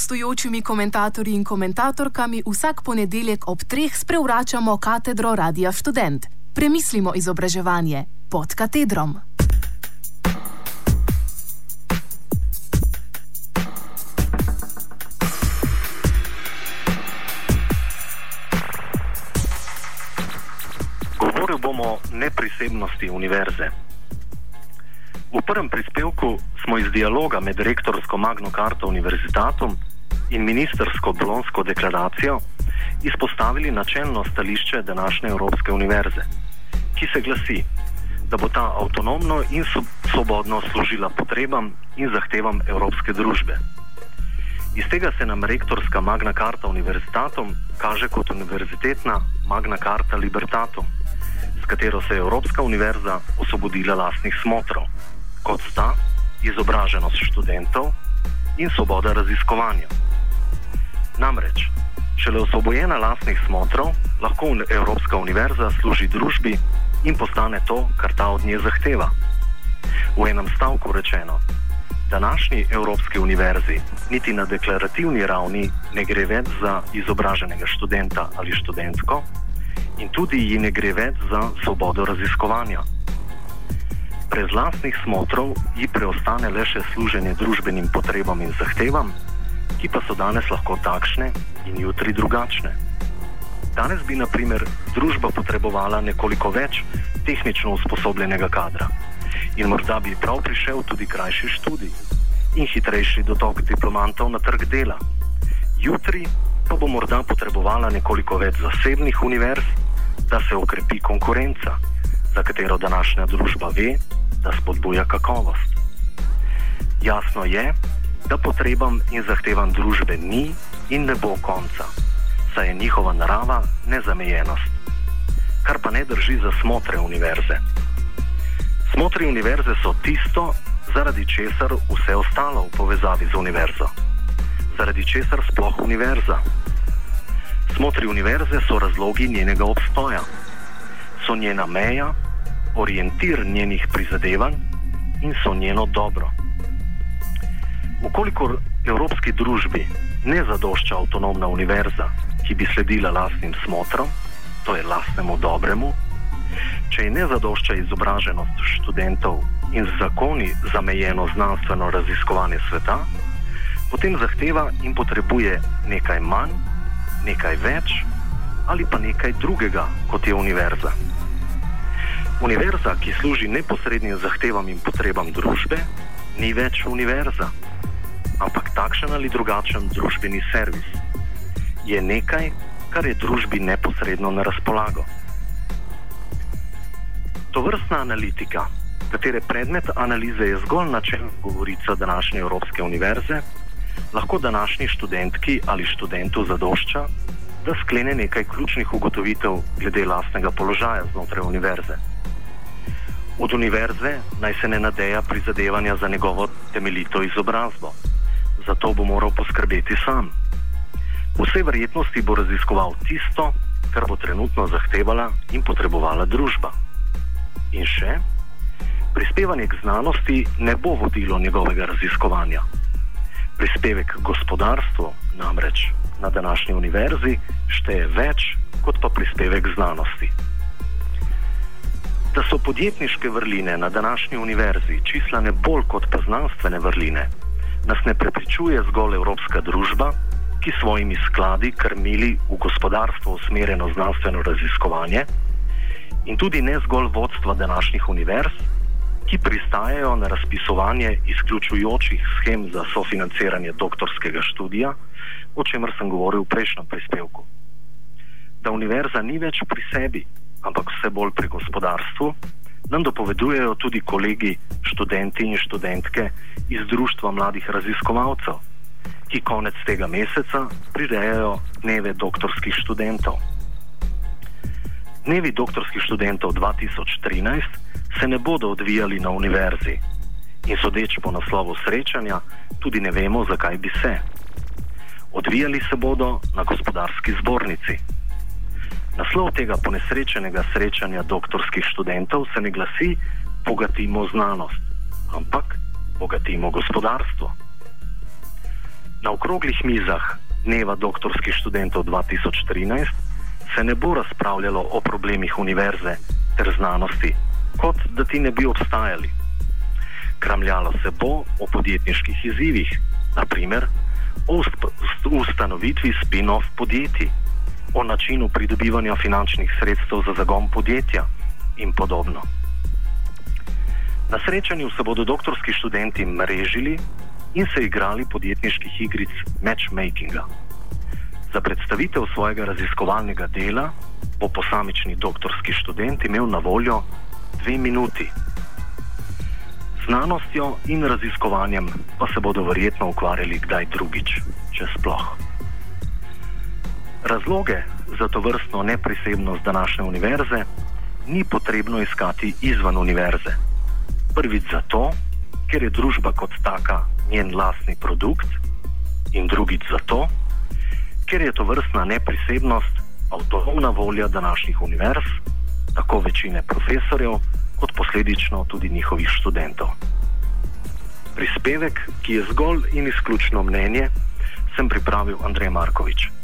gostujočimi komentatorji in komentatorkami vsak ponedeljek ob treh sprevračamo katedro Radia Student. Premislimo izobraževanje pod katedrom. Govoril bomo o neprisebnosti univerze. V prvem prispevku smo iz dialoga med rektorsko Magno Karto univerzitetom in ministersko Bolonsko deklaracijo izpostavili načelno stališče današnje Evropske univerze, ki se glasi, da bo ta avtonomno in svobodno služila potrebam in zahtevam evropske družbe. Iz tega se nam rektorska Magna Carta univerzitetom kaže kot univerzitetna Magna Carta Libertatum, s katero se je Evropska univerza osvobodila lastnih smotrov kot sta izobraženost študentov in svoboda raziskovanja. Namreč, šele osvobojena lastnih smotrov lahko Evropska univerza služi družbi in postane to, kar ta od nje zahteva. V enem stavku rečeno, današnji Evropski univerzi niti na deklarativni ravni ne gre več za izobraženega študenta ali študentko, in tudi ji ne gre več za svobodo raziskovanja brez lastnih smotrov ji preostane le še služenje družbenim potrebam in zahtevam, ki pa so danes lahko takšne in jutri drugačne. Danes bi, na primer, družba potrebovala nekoliko več tehnično usposobljenega kadra in morda bi prav prišel tudi krajši študij in hitrejši dotok diplomantov na trg dela. Jutri pa bo morda potrebovala nekoliko več zasebnih univerz, da se okrepi konkurenca, za katero današnja družba ve, da spodbuja kakovost. Jasno je, da potrebam in zahtevam družbe ni in ne bo konca, saj je njihova narava nezamejenost, kar pa ne drži za smotre univerze. Smotri univerze so tisto, zaradi česar vse ostalo v povezavi z univerzo, zaradi česar sploh univerza. Smotri univerze so razlogi njenega obstoja, so njena meja orientir njenih prizadevanj in so njeno dobro. Ukolikor evropski družbi ne zadošča avtonomna univerza, ki bi sledila lastnim smotrom, to je lastnemu dobremu, če ji ne zadošča izobraženost študentov in z zakoni zamejeno znanstveno raziskovanje sveta, potem zahteva in potrebuje nekaj manj, nekaj več ali pa nekaj drugega kot je univerza. Univerza, ki služi neposrednim zahtevam in potrebam družbe, ni več univerza, ampak takšen ali drugačen družbeni servis. Je nekaj, kar je družbi neposredno na razpolago. To vrstna analitika, katere predmet analize je zgolj načelna govorica današnje Evropske univerze, lahko današnji študentki ali študentu zadošča, da sklene nekaj ključnih ugotovitev glede lastnega položaja znotraj univerze. Od univerze naj se ne nadeja prizadevanja za njegovo temeljito izobrazbo. Zato bo moral poskrbeti sam. V vsej verjetnosti bo raziskoval tisto, kar bo trenutno zahtevala in potrebovala družba. In še, prispevanje k znanosti ne bo vodilo njegovega raziskovanja. Prispevek gospodarstvu namreč na današnji univerzi šteje več kot pa prispevek znanosti. Da so podjetniške vrline na današnji univerzi čislane bolj kot pa znanstvene vrline, nas ne prepričuje zgolj evropska družba, ki svojimi skladi krmili v gospodarstvo usmerjeno znanstveno raziskovanje, in tudi ne zgolj vodstva današnjih univerz, ki pristajajo na razpisovanje izključujočih schem za sofinanciranje doktorskega študija, o čemer sem govoril v prejšnjem prispevku. Da univerza ni več pri sebi, ampak vse bolj pri gospodarstvu, nam dopovedujejo tudi kolegi, študenti in študentke iz Društva mladih raziskovalcev, ki konec tega meseca prirejajo dneve doktorskih študentov. Dnevi doktorskih študentov 2013 se ne bodo odvijali na univerzi in sodeč po naslovu srečanja, tudi ne vemo, zakaj bi se. Odvijali se bodo na gospodarski zbornici. Naslov tega ponesrečenega srečanja doktorskih študentov se ne glasi: Bogatimo znanost, ampak bogatimo gospodarstvo. Na okroglih mizah Dneva doktorskih študentov 2013 se ne bo razpravljalo o problemih univerze ter znanosti, kot da ti ne bi obstajali. Kramljalo se bo o podjetniških izzivih, naprimer o ustanovitvi spin-off podjetij, o načinu pridobivanja finančnih sredstev za zagon podjetja in podobno. Na srečanju se bodo doktorski študenti mrežili in se igrali podjetniških igric matchmakinga. Za predstavitev svojega raziskovalnega dela bo posamični doktorski študent imel na voljo dve minuti. Znanostjo in raziskovanjem pa se bodo verjetno ukvarjali kdaj drugič, če sploh. Razloge za to vrstno neprisebnost današnje univerze ni potrebno iskati izven univerze. Prvič zato, ker je družba kot taka njen lastni produkt, in drugič zato, ker je to vrstna neprisebnost avtonomna volja današnjih univerz, tako večine profesorjev, kot posledično tudi njihovih študentov. Prispevek, ki je zgolj in izključno mnenje, sem pripravil Andrej Markovič.